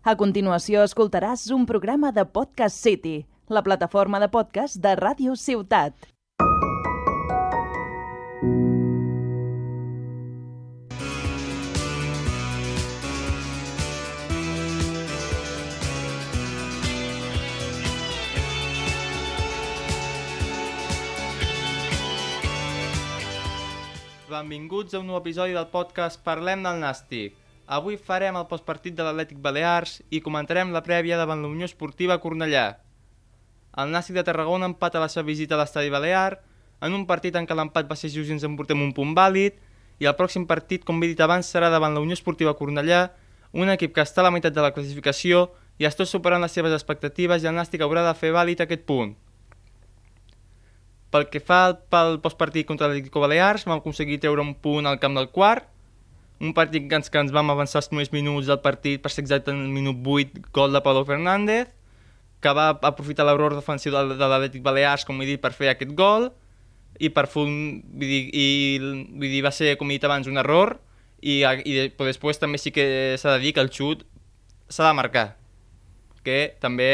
A continuació escoltaràs un programa de Podcast City, la plataforma de podcast de Ràdio Ciutat. Benvinguts a un nou episodi del podcast Parlem del Nàstic. Avui farem el postpartit de l'Atlètic Balears i comentarem la prèvia davant la Unió Esportiva Cornellà. El Nàstic de Tarragona empata la seva visita a l'estadi Balear en un partit en què l'empat va ser just i ens emportem un punt vàlid i el pròxim partit, com he dit abans, serà davant la Unió Esportiva Cornellà, un equip que està a la meitat de la classificació i està superant les seves expectatives i el Nàstic haurà de fer vàlid aquest punt. Pel que fa pel postpartit contra l'Atlético Balears, vam aconseguir treure un punt al camp del quart, un partit que ens, que ens vam avançar els primers minuts del partit, per ser exacte en el minut 8, gol de Pablo Fernández, que va aprofitar l'error defensiu de, de l'Atlètic Balears, com he dit, per fer aquest gol, i per fer un, vull dir, i, vull dir, va ser, com he dit abans, un error, i, i però després també sí que s'ha de dir que el xut s'ha de marcar, que també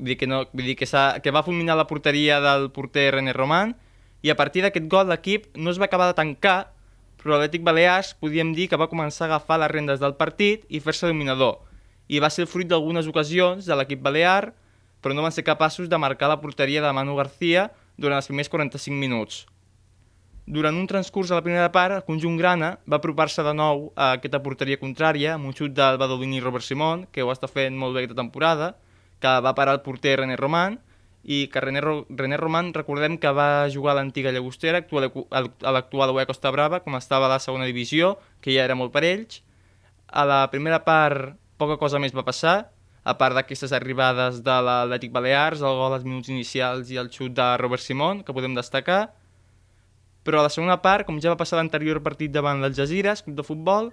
Vull dir que, no, vull dir que, que va fulminar la porteria del porter René Roman i a partir d'aquest gol l'equip no es va acabar de tancar, però l'Atlètic Balears podíem dir que va començar a agafar les rendes del partit i fer-se dominador. I va ser fruit d'algunes ocasions de l'equip balear, però no van ser capaços de marcar la porteria de Manu García durant els primers 45 minuts. Durant un transcurs a la primera part, el conjunt grana va apropar-se de nou a aquesta porteria contrària amb un xut del Badolini Robert Simón, que ho està fent molt bé aquesta temporada, que va parar el porter René Roman i que René, Ro René Roman recordem que va jugar a l'antiga Llagostera, a l'actual UE Costa Brava, com estava a la segona divisió, que ja era molt per ells. A la primera part poca cosa més va passar, a part d'aquestes arribades de l'Atlètic Balears, el gol als minuts inicials i el xut de Robert Simón, que podem destacar. Però a la segona part, com ja va passar l'anterior partit davant l'Algeciras, club de futbol,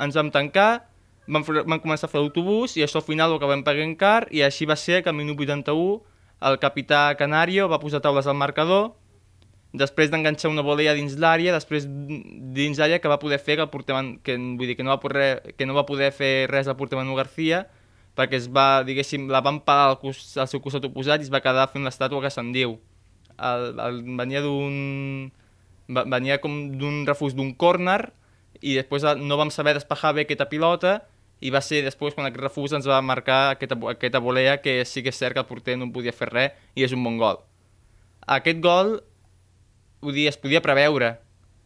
ens vam tancar van, van començar a fer l'autobús i això al final ho acabem pagant car i així va ser que al minut 81 el capità Canario va posar taules al marcador després d'enganxar una volea dins l'àrea, després dins l'àrea que va poder fer que el porter, que, vull dir, que no va poder, que no va poder fer res el porter Manu García perquè es va, diguéssim, la van parar al, cos, al seu costat oposat i es va quedar fent l'estàtua que se'n diu. El, el, venia d'un venia com d'un refús d'un córner i després no vam saber despejar bé aquesta pilota i va ser després quan aquest refús ens va marcar aquesta, aquesta volea que sí que és cert que el porter no podia fer res i és un bon gol. Aquest gol, vull dir, es podia preveure,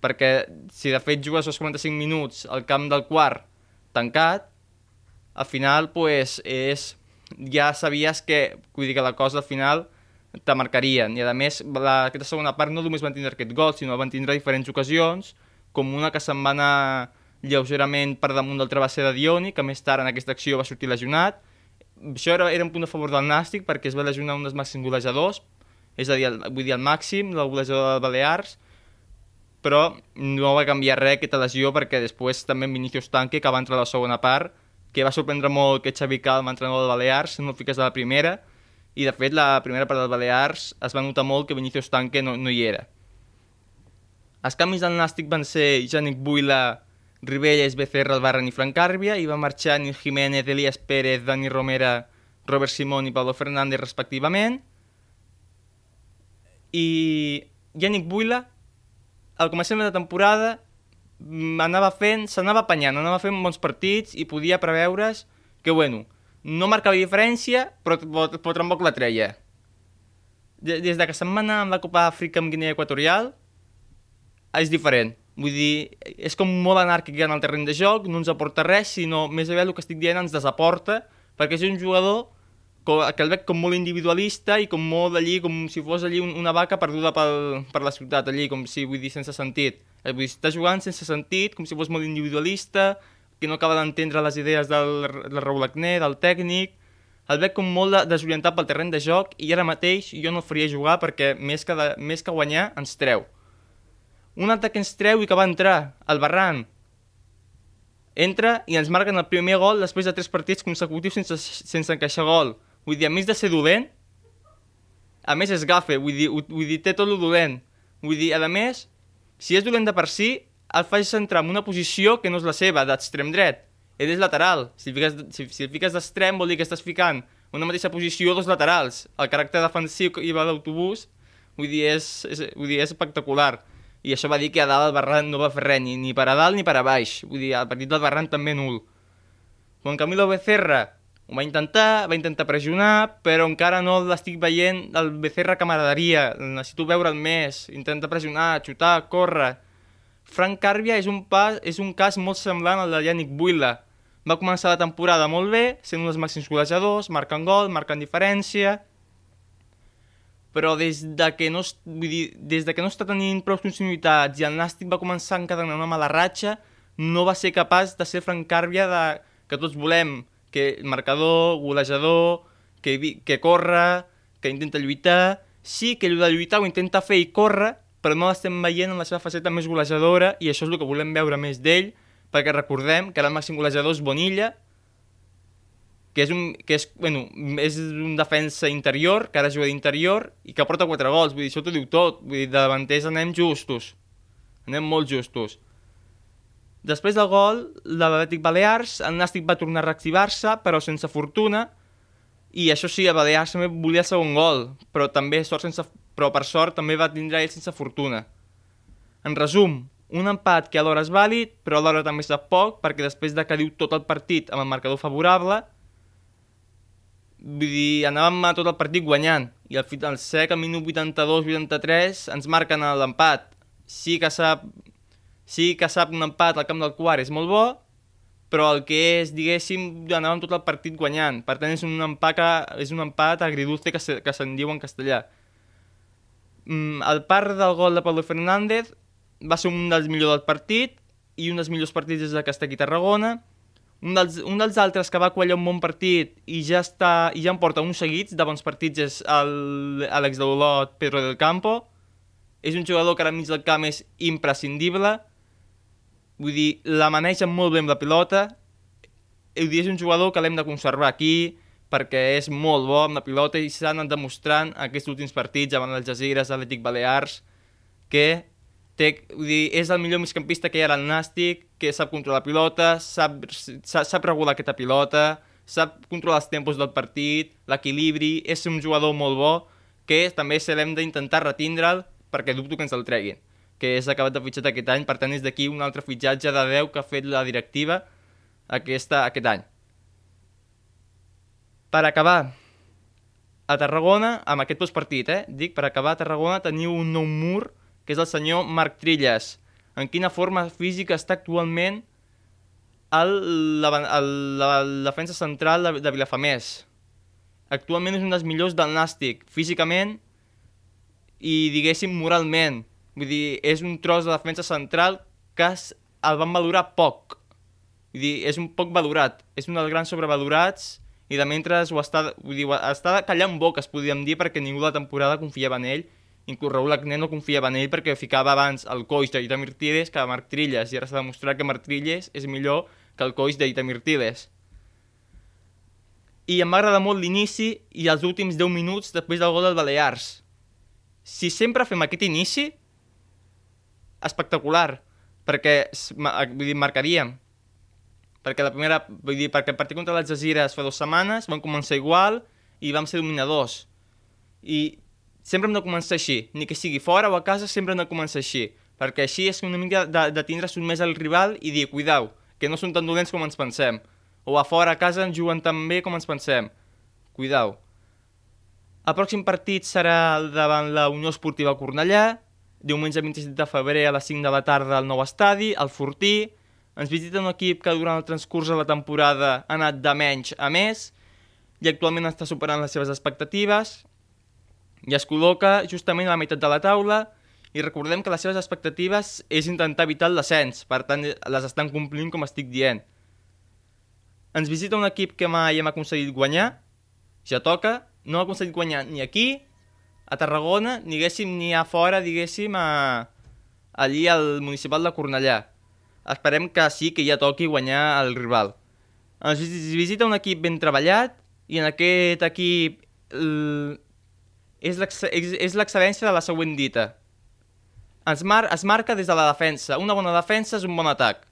perquè si de fet jugues els 45 minuts al camp del quart tancat, al final pues, és, ja sabies que, vull dir que la cosa al final te marcarien, i a més la, aquesta segona part no només van tindre aquest gol, sinó van tindre diferents ocasions, com una que se'n va anar lleugerament per damunt del travesser de Dioni, que més tard en aquesta acció va sortir lesionat. Això era, era un punt a favor del Nàstic perquè es va lesionar un dels màxims golejadors, és a dir, el, vull dir, el màxim del golejador de Balears, però no va canviar res aquesta lesió perquè després també Vinicius Tanque, que va entrar a la segona part, que va sorprendre molt que Xavi Calma, entrenador de Balears, no el fiques a la primera, i de fet la primera part del Balears es va notar molt que Vinicius Tanque no, no hi era. Els canvis del Nàstic van ser Janik Buila, Ribelles, Becerra, Albarran i Francàrbia, i va marxar Nil Jiménez, Elias Pérez, Dani Romera, Robert Simón i Pablo Fernández, respectivament. I Yannick Buila, al començament de temporada, mm, anava fent, s'anava apanyant, anava fent bons partits i podia preveure's que, bueno, no marcava diferència, però, però tampoc la treia. Des de que se'n va anar amb la Copa Àfrica amb Guinea Equatorial, és diferent. Vull dir, és com molt anàrquic en el terreny de joc, no ens aporta res, sinó més aviat el que estic dient ens desaporta, perquè és un jugador que el veig com molt individualista i com molt allí, com si fos allí una vaca perduda pel, per la ciutat, allí, com si, vull dir, sense sentit. Eh, vull dir, està jugant sense sentit, com si fos molt individualista, que no acaba d'entendre les idees del, del Raúl Acné, del tècnic, el veig com molt desorientat pel terreny de joc i ara mateix jo no el faria jugar perquè més que, de, més que guanyar ens treu un altre que ens treu i que va entrar, el Barran. Entra i ens marquen el primer gol després de tres partits consecutius sense, sense encaixar gol. Vull dir, a més de ser dolent, a més és gafe, vull dir, vull dir té tot el dolent. Vull dir, a més, si és dolent de per si, el fa centrar en una posició que no és la seva, d'extrem dret. ell és lateral. Si el fiques, si, si fiques d'extrem vol dir que estàs ficant una mateixa posició dos laterals. El caràcter defensiu que hi va l'autobús, vull dir, és, és, vull dir, és espectacular. I això va dir que a dalt el Barran no va fer res, ni, ni per a dalt ni per a baix. Vull dir, el partit del Barran també nul. Juan Camilo Becerra ho va intentar, va intentar pressionar, però encara no l'estic veient el Becerra que m'agradaria. Necessito veure'l més, intenta pressionar, xutar, córrer. Frank Carbia és un, pas, és un cas molt semblant al de Yannick Buila. Va començar la temporada molt bé, sent un dels màxims golejadors, marcant gol, marcant diferència, però des de que no, vull dir, des de que no està tenint prou continuïtats i el Nàstic va començar a encadenar una mala ratxa, no va ser capaç de ser Frank Carbia de, que tots volem, que marcador, golejador, que, que corre, que intenta lluitar... Sí que allò de lluitar ho intenta fer i córrer, però no l'estem veient en la seva faceta més golejadora i això és el que volem veure més d'ell, perquè recordem que el màxim golejador és Bonilla, que és un, que és, bueno, és un defensa interior, que ara juga d'interior, i que porta 4 gols, vull dir, això t'ho diu tot, vull dir, de davanters anem justos, anem molt justos. Després del gol l'Atlètic Balears, el Nàstic va tornar a reactivar-se, però sense fortuna, i això sí, a Balears també volia el segon gol, però també sort sense, però per sort també va tindre ell sense fortuna. En resum, un empat que alhora és vàlid, però alhora també sap poc, perquè després de que diu tot el partit amb el marcador favorable, vull dir, anàvem a tot el partit guanyant, i al final sec, al minut 82-83, ens marquen l'empat. Sí que sap, sí que sap un empat al camp del quart és molt bo, però el que és, diguéssim, anàvem tot el partit guanyant. Per tant, és un empat, és un empat agridulce que, se, que se'n diu en castellà. Mm, el part del gol de Pablo Fernández va ser un dels millors del partit i un dels millors partits des que està aquí a Tarragona. Un dels, un dels altres que va quallar un bon partit i ja, està, i ja en porta uns seguits de bons partits és l'Àlex de l'Olot, Pedro del Campo. És un jugador que ara mig del camp és imprescindible Vull dir, la maneja molt bé amb la pilota. Vull dir, és un jugador que l'hem de conservar aquí perquè és molt bo amb la pilota i s'ha anat demostrant aquests últims partits davant els Jazires, Atlètic Balears, que té, dir, és el millor migcampista que hi ha al Nàstic, que sap controlar la pilota, sap, sap, sap regular aquesta pilota, sap controlar els tempos del partit, l'equilibri, és un jugador molt bo que també se l'hem d'intentar retindre'l perquè dubto que ens el treguin que és acabat de fitxat aquest any, per tant és d'aquí un altre fitxatge de 10 que ha fet la directiva aquesta, aquest any. Per acabar, a Tarragona, amb aquest postpartit, eh? dic, per acabar a Tarragona teniu un nou mur, que és el senyor Marc Trilles. En quina forma física està actualment el, la, el, la, la defensa central de, de Vilafamés. Actualment és un dels millors del Nàstic, físicament i, diguéssim, moralment Vull dir, és un tros de defensa central que el van valorar poc. Vull dir, és un poc valorat. És un dels grans sobrevalorats i de mentre ho està, vull dir, està callant boques, podríem dir, perquè ningú de la temporada confiava en ell. Inclús Raúl Agné no confiava en ell perquè ficava abans el coix d'Aita Mirtides que Marc Trilles i ara s'ha demostrat que Marc Trilles és millor que el coix d'Aita Mirtides. I em va agradar molt l'inici i els últims 10 minuts després del gol del Balears. Si sempre fem aquest inici, espectacular, perquè vull dir, marcaríem. Perquè la primera, vull dir, perquè el partit contra les Jazires fa dues setmanes vam començar igual i vam ser dominadors. I sempre hem de començar així, ni que sigui fora o a casa, sempre hem de començar així, perquè així és una mica de, de tindre sotmès al rival i dir, cuidau, que no són tan dolents com ens pensem. O a fora, a casa, ens juguen tan bé com ens pensem. Cuidau. El pròxim partit serà davant la Unió Esportiva Cornellà, diumenge 27 de febrer a les 5 de la tarda al nou estadi, al Fortí. Ens visita un equip que durant el transcurs de la temporada ha anat de menys a més i actualment està superant les seves expectatives i es col·loca justament a la meitat de la taula i recordem que les seves expectatives és intentar evitar el descens, per tant les estan complint com estic dient. Ens visita un equip que mai hem aconseguit guanyar, ja toca, no ha aconseguit guanyar ni aquí a Tarragona, diguéssim, ni a fora, diguéssim, a, allí al municipal de Cornellà. Esperem que sí, que ja toqui guanyar el rival. Ens visita un equip ben treballat i en aquest equip és l'excel·lència de la següent dita. Es, mar es marca des de la defensa. Una bona defensa és un bon atac.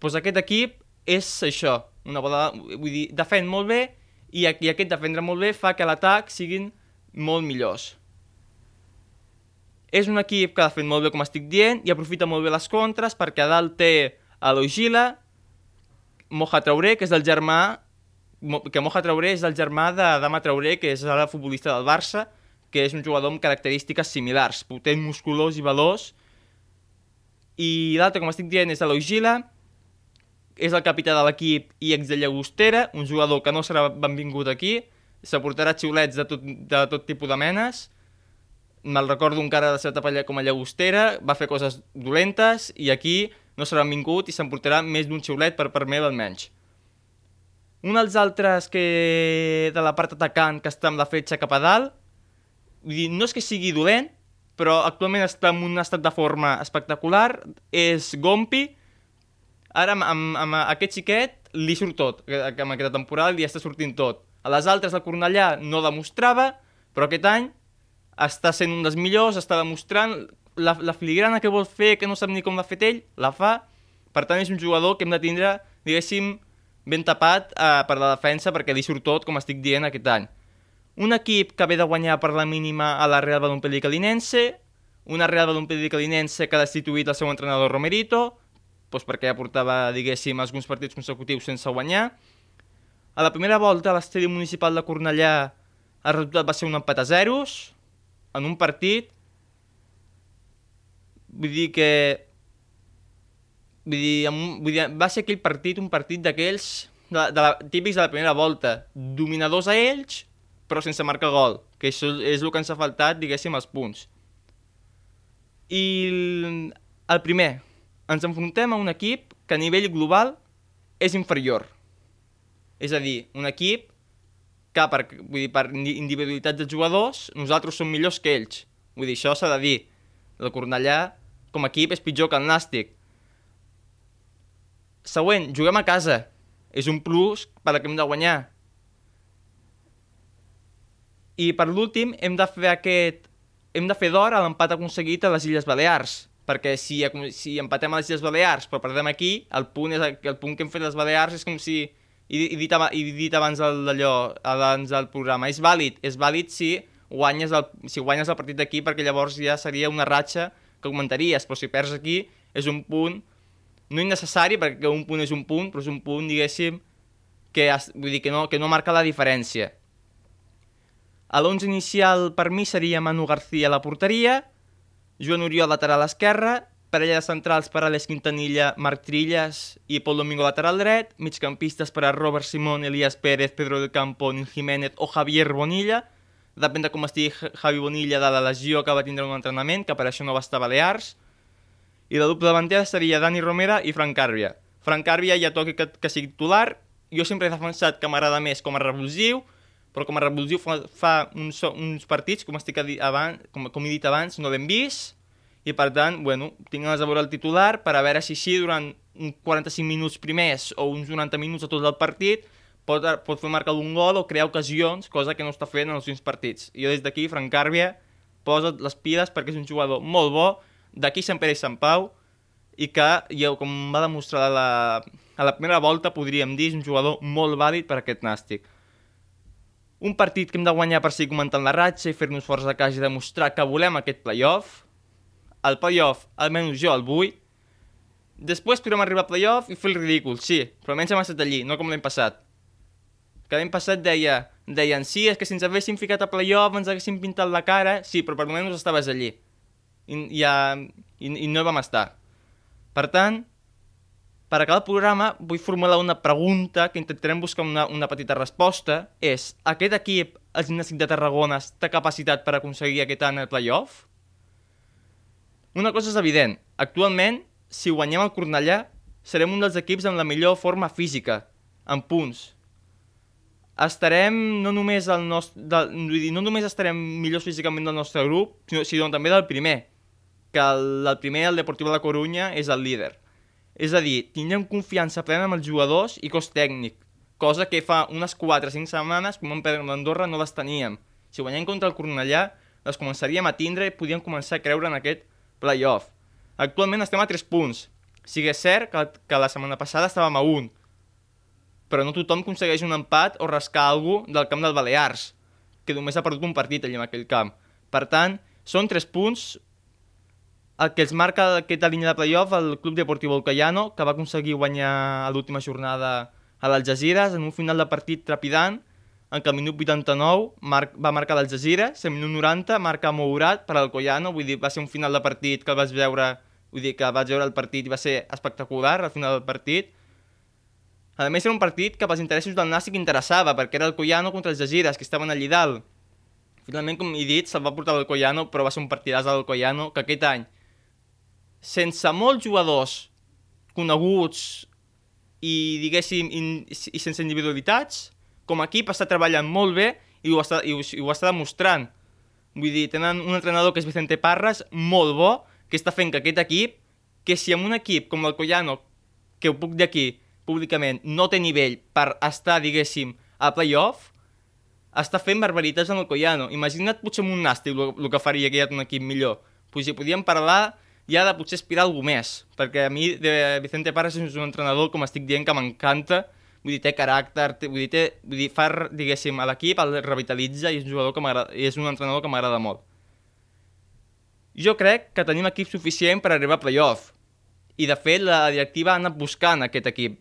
Pues aquest equip és això, una bola, vull dir, defèn molt bé i, i aquest defendre molt bé fa que l'atac siguin molt millors. És un equip que fet molt bé, com estic dient, i aprofita molt bé les contres perquè a dalt té a l'Ogila, Moja Traoré, que és el germà que Moja Traoré és el germà de Dama Traoré, que és ara futbolista del Barça, que és un jugador amb característiques similars, potent, musculós i veloç. I l'altre, com estic dient, és a l'Ogila, és el capità de l'equip i ex de Llagostera, un jugador que no serà benvingut aquí, s'aportarà xiulets de tot, de tot tipus de menes, me'l recordo encara de la seva etapa com a llagostera, va fer coses dolentes i aquí no serà vingut i s'emportarà més d'un xiulet per part meva almenys. Un dels altres que de la part atacant que està amb la fetxa cap a dalt, vull dir, no és que sigui dolent, però actualment està en un estat de forma espectacular, és Gompi, ara amb, amb, amb aquest xiquet li surt tot, amb aquesta temporada li està sortint tot. A les altres el Cornellà no demostrava, però aquest any està sent un dels millors, està demostrant la, la filigrana que vol fer, que no sap ni com l'ha fet ell, la fa. Per tant, és un jugador que hem de tindre, diguéssim, ben tapat eh, per la defensa perquè li surt tot, com estic dient, aquest any. Un equip que ve de guanyar per la mínima a la Real Balompié Calinense, una Real Balompié Calinense que ha destituït el seu entrenador Romerito, doncs perquè ja portava, diguéssim, alguns partits consecutius sense guanyar. A la primera volta, a l'estadi municipal de Cornellà, el resultat va ser un empat a zeros, en un partit vull dir que vull dir, vull dir, va ser aquell partit un partit d'aquells de, de la, típics de la primera volta dominadors a ells però sense marcar gol que això és el que ens ha faltat diguéssim els punts i el, el primer ens enfrontem a un equip que a nivell global és inferior és a dir, un equip que per, vull dir, per individualitats de jugadors nosaltres som millors que ells. Vull dir, això s'ha de dir. El Cornellà, com a equip, és pitjor que el Nàstic. Següent, juguem a casa. És un plus per que hem de guanyar. I per l'últim, hem de fer aquest... Hem de fer d'or a l'empat aconseguit a les Illes Balears, perquè si, si empatem a les Illes Balears però perdem aquí, el punt, és, el punt que hem fet les Balears és com si i, i, dit, i dit abans d'allò, abans del programa, és vàlid, és vàlid si guanyes el, si guanyes el partit d'aquí perquè llavors ja seria una ratxa que augmentaries, però si perds aquí és un punt no innecessari perquè un punt és un punt, però és un punt, diguéssim, que, vull dir, que, no, que no marca la diferència. A l'11 inicial per mi seria Manu García a la porteria, Joan Oriol lateral esquerra, parella de centrals per a les Quintanilla, Marc Trillas i Pol Domingo lateral dret, migcampistes per a Robert Simón, Elias Pérez, Pedro del Campo, Nil Jiménez o Javier Bonilla, depèn de com estigui Javi Bonilla de la lesió que va tindre un entrenament, que per això no va estar a Balears, i la dupla davantera seria Dani Romera i Frank Càrbia. Frank Càrbia ja toca que, que sigui titular, jo sempre he defensat que m'agrada més com a revulsiu, però com a revulsiu fa, fa uns, uns partits, com, estic abans, com, com he dit abans, no l'hem vist, i per tant, bueno, tinc ganes de veure el titular per a veure si així durant uns 45 minuts primers o uns 90 minuts a tot el partit pot, pot fer marcar un gol o crear ocasions, cosa que no està fent en els últims partits. Jo des d'aquí, Frank Càrbia, posa les piles perquè és un jugador molt bo, d'aquí Sant Pere i Sant Pau, i que, jo, com va demostrar a la, a la primera volta, podríem dir, és un jugador molt vàlid per aquest nàstic. Un partit que hem de guanyar per seguir comentant la ratxa i fer-nos forts a casa i demostrar que volem aquest playoff, al playoff, almenys jo el vull, després podrem arribar al playoff i fer el ridícul, sí, però almenys hem estat allí, no com l'any passat. Que l'any passat deia, deien, sí, és que si ens haguéssim ficat a playoff ens haguéssim pintat la cara, sí, però per almenys estaves allí. I, ja, i, i no vam estar. Per tant, per acabar el programa, vull formular una pregunta que intentarem buscar una, una petita resposta. És, aquest equip, el Gimnàstic de Tarragona, té capacitat per aconseguir aquest any el playoff? Una cosa és evident, actualment, si guanyem el Cornellà, serem un dels equips amb la millor forma física, en punts. Estarem no només, el nostre, del, no només estarem millors físicament del nostre grup, sinó, sinó també del primer, que el, el primer, el Deportiu de la Corunya, és el líder. És a dir, tindrem confiança plena amb els jugadors i cos tècnic, cosa que fa unes 4 o 5 setmanes, com en Pedro d'Andorra, no les teníem. Si guanyem contra el Cornellà, les començaríem a tindre i podíem començar a creure en aquest playoff. Actualment estem a 3 punts. Sí que és cert que, que la setmana passada estàvem a 1, però no tothom aconsegueix un empat o rascar alguna del camp del Balears, que només ha perdut un partit allà en aquell camp. Per tant, són tres punts el que els marca aquesta línia de playoff el Club Deportiu Volcayano, que va aconseguir guanyar a l'última jornada a l'Algeciras en un final de partit trepidant, en què al minut 89 mar va marcar l'Algeciras, al minut 90 marca Mourat per al Collano, vull dir, va ser un final de partit que el vas veure, vull dir, que vaig veure el partit i va ser espectacular al final del partit. A més, era un partit que pels interessos del Nàstic interessava, perquè era el Collano contra els Algeciras, que estaven allí dalt. Finalment, com he dit, se'l va portar el però va ser un partidàs del Collano, que aquest any, sense molts jugadors coneguts i, diguéssim, in, i sense individualitats, com a equip està treballant molt bé i ho està, i ho, i ho està demostrant. Vull dir, tenen un entrenador que és Vicente Parras, molt bo, que està fent que aquest equip, que si amb un equip com el Collano, que ho puc dir aquí públicament, no té nivell per estar, diguéssim, a playoff, està fent barbaritats en el Collano. Imagina't potser amb un Nàstic el que faria que hi ha un equip millor. Pues si podíem parlar ja de potser aspirar a alguna més, perquè a mi de Vicente Parras és un entrenador, com estic dient, que m'encanta, vull dir, té caràcter, té, vull dir, té, vull dir, fa, diguéssim, a l'equip, el revitalitza i és un, jugador que és un entrenador que m'agrada molt. Jo crec que tenim equip suficient per arribar a playoff. I, de fet, la directiva ha anat buscant aquest equip.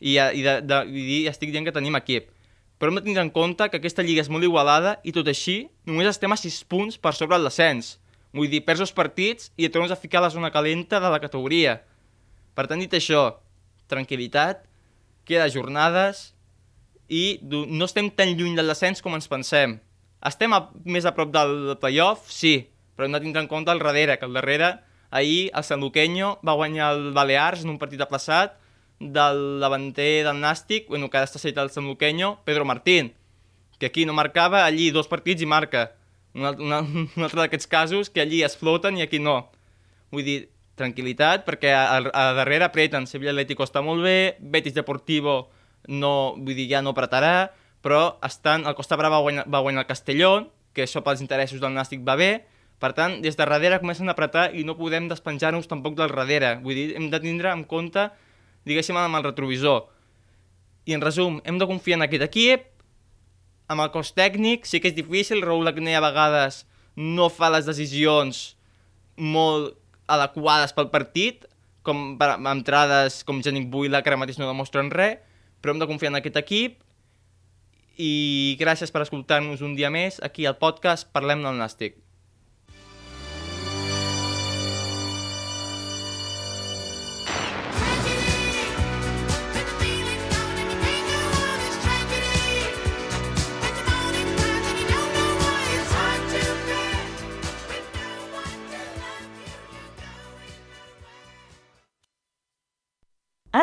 I, i, de, de, i estic dient que tenim equip. Però hem de tenir en compte que aquesta lliga és molt igualada i tot així només estem a 6 punts per sobre el descens. Vull dir, perds els partits i et tornes a ficar a la zona calenta de la categoria. Per tant, dit això, tranquil·litat, queda jornades i no estem tan lluny del descens com ens pensem. Estem a, més a prop del playoff? Sí, però hem de tindre en compte el darrere, que el darrere ahir el San Luqueño va guanyar el Balears en un partit aplaçat del davanter del Nàstic, bueno, que ara està citat el San Luqueño, Pedro Martín, que aquí no marcava, allí dos partits i marca. Un, una, un altre d'aquests casos que allí es floten i aquí no. Vull dir, tranquil·litat, perquè a, a, a darrere apreten. Sevilla Atlético està molt bé, Betis Deportivo no, vull dir, ja no apretarà, però estan, el Costa Brava va guanyar, va guanyar el Castellón, que això pels interessos del Nàstic va bé, per tant, des de darrere comencen a apretar i no podem despenjar-nos tampoc del darrere. Vull dir, hem de tindre en compte, diguéssim, amb el retrovisor. I en resum, hem de confiar en aquest equip, amb el cos tècnic, sí que és difícil, Raúl Agné a vegades no fa les decisions molt adequades pel partit, com per, entrades com Genic Buila, que ara mateix no demostren res, però hem de confiar en aquest equip i gràcies per escoltar-nos un dia més aquí al podcast Parlem del Nàstic.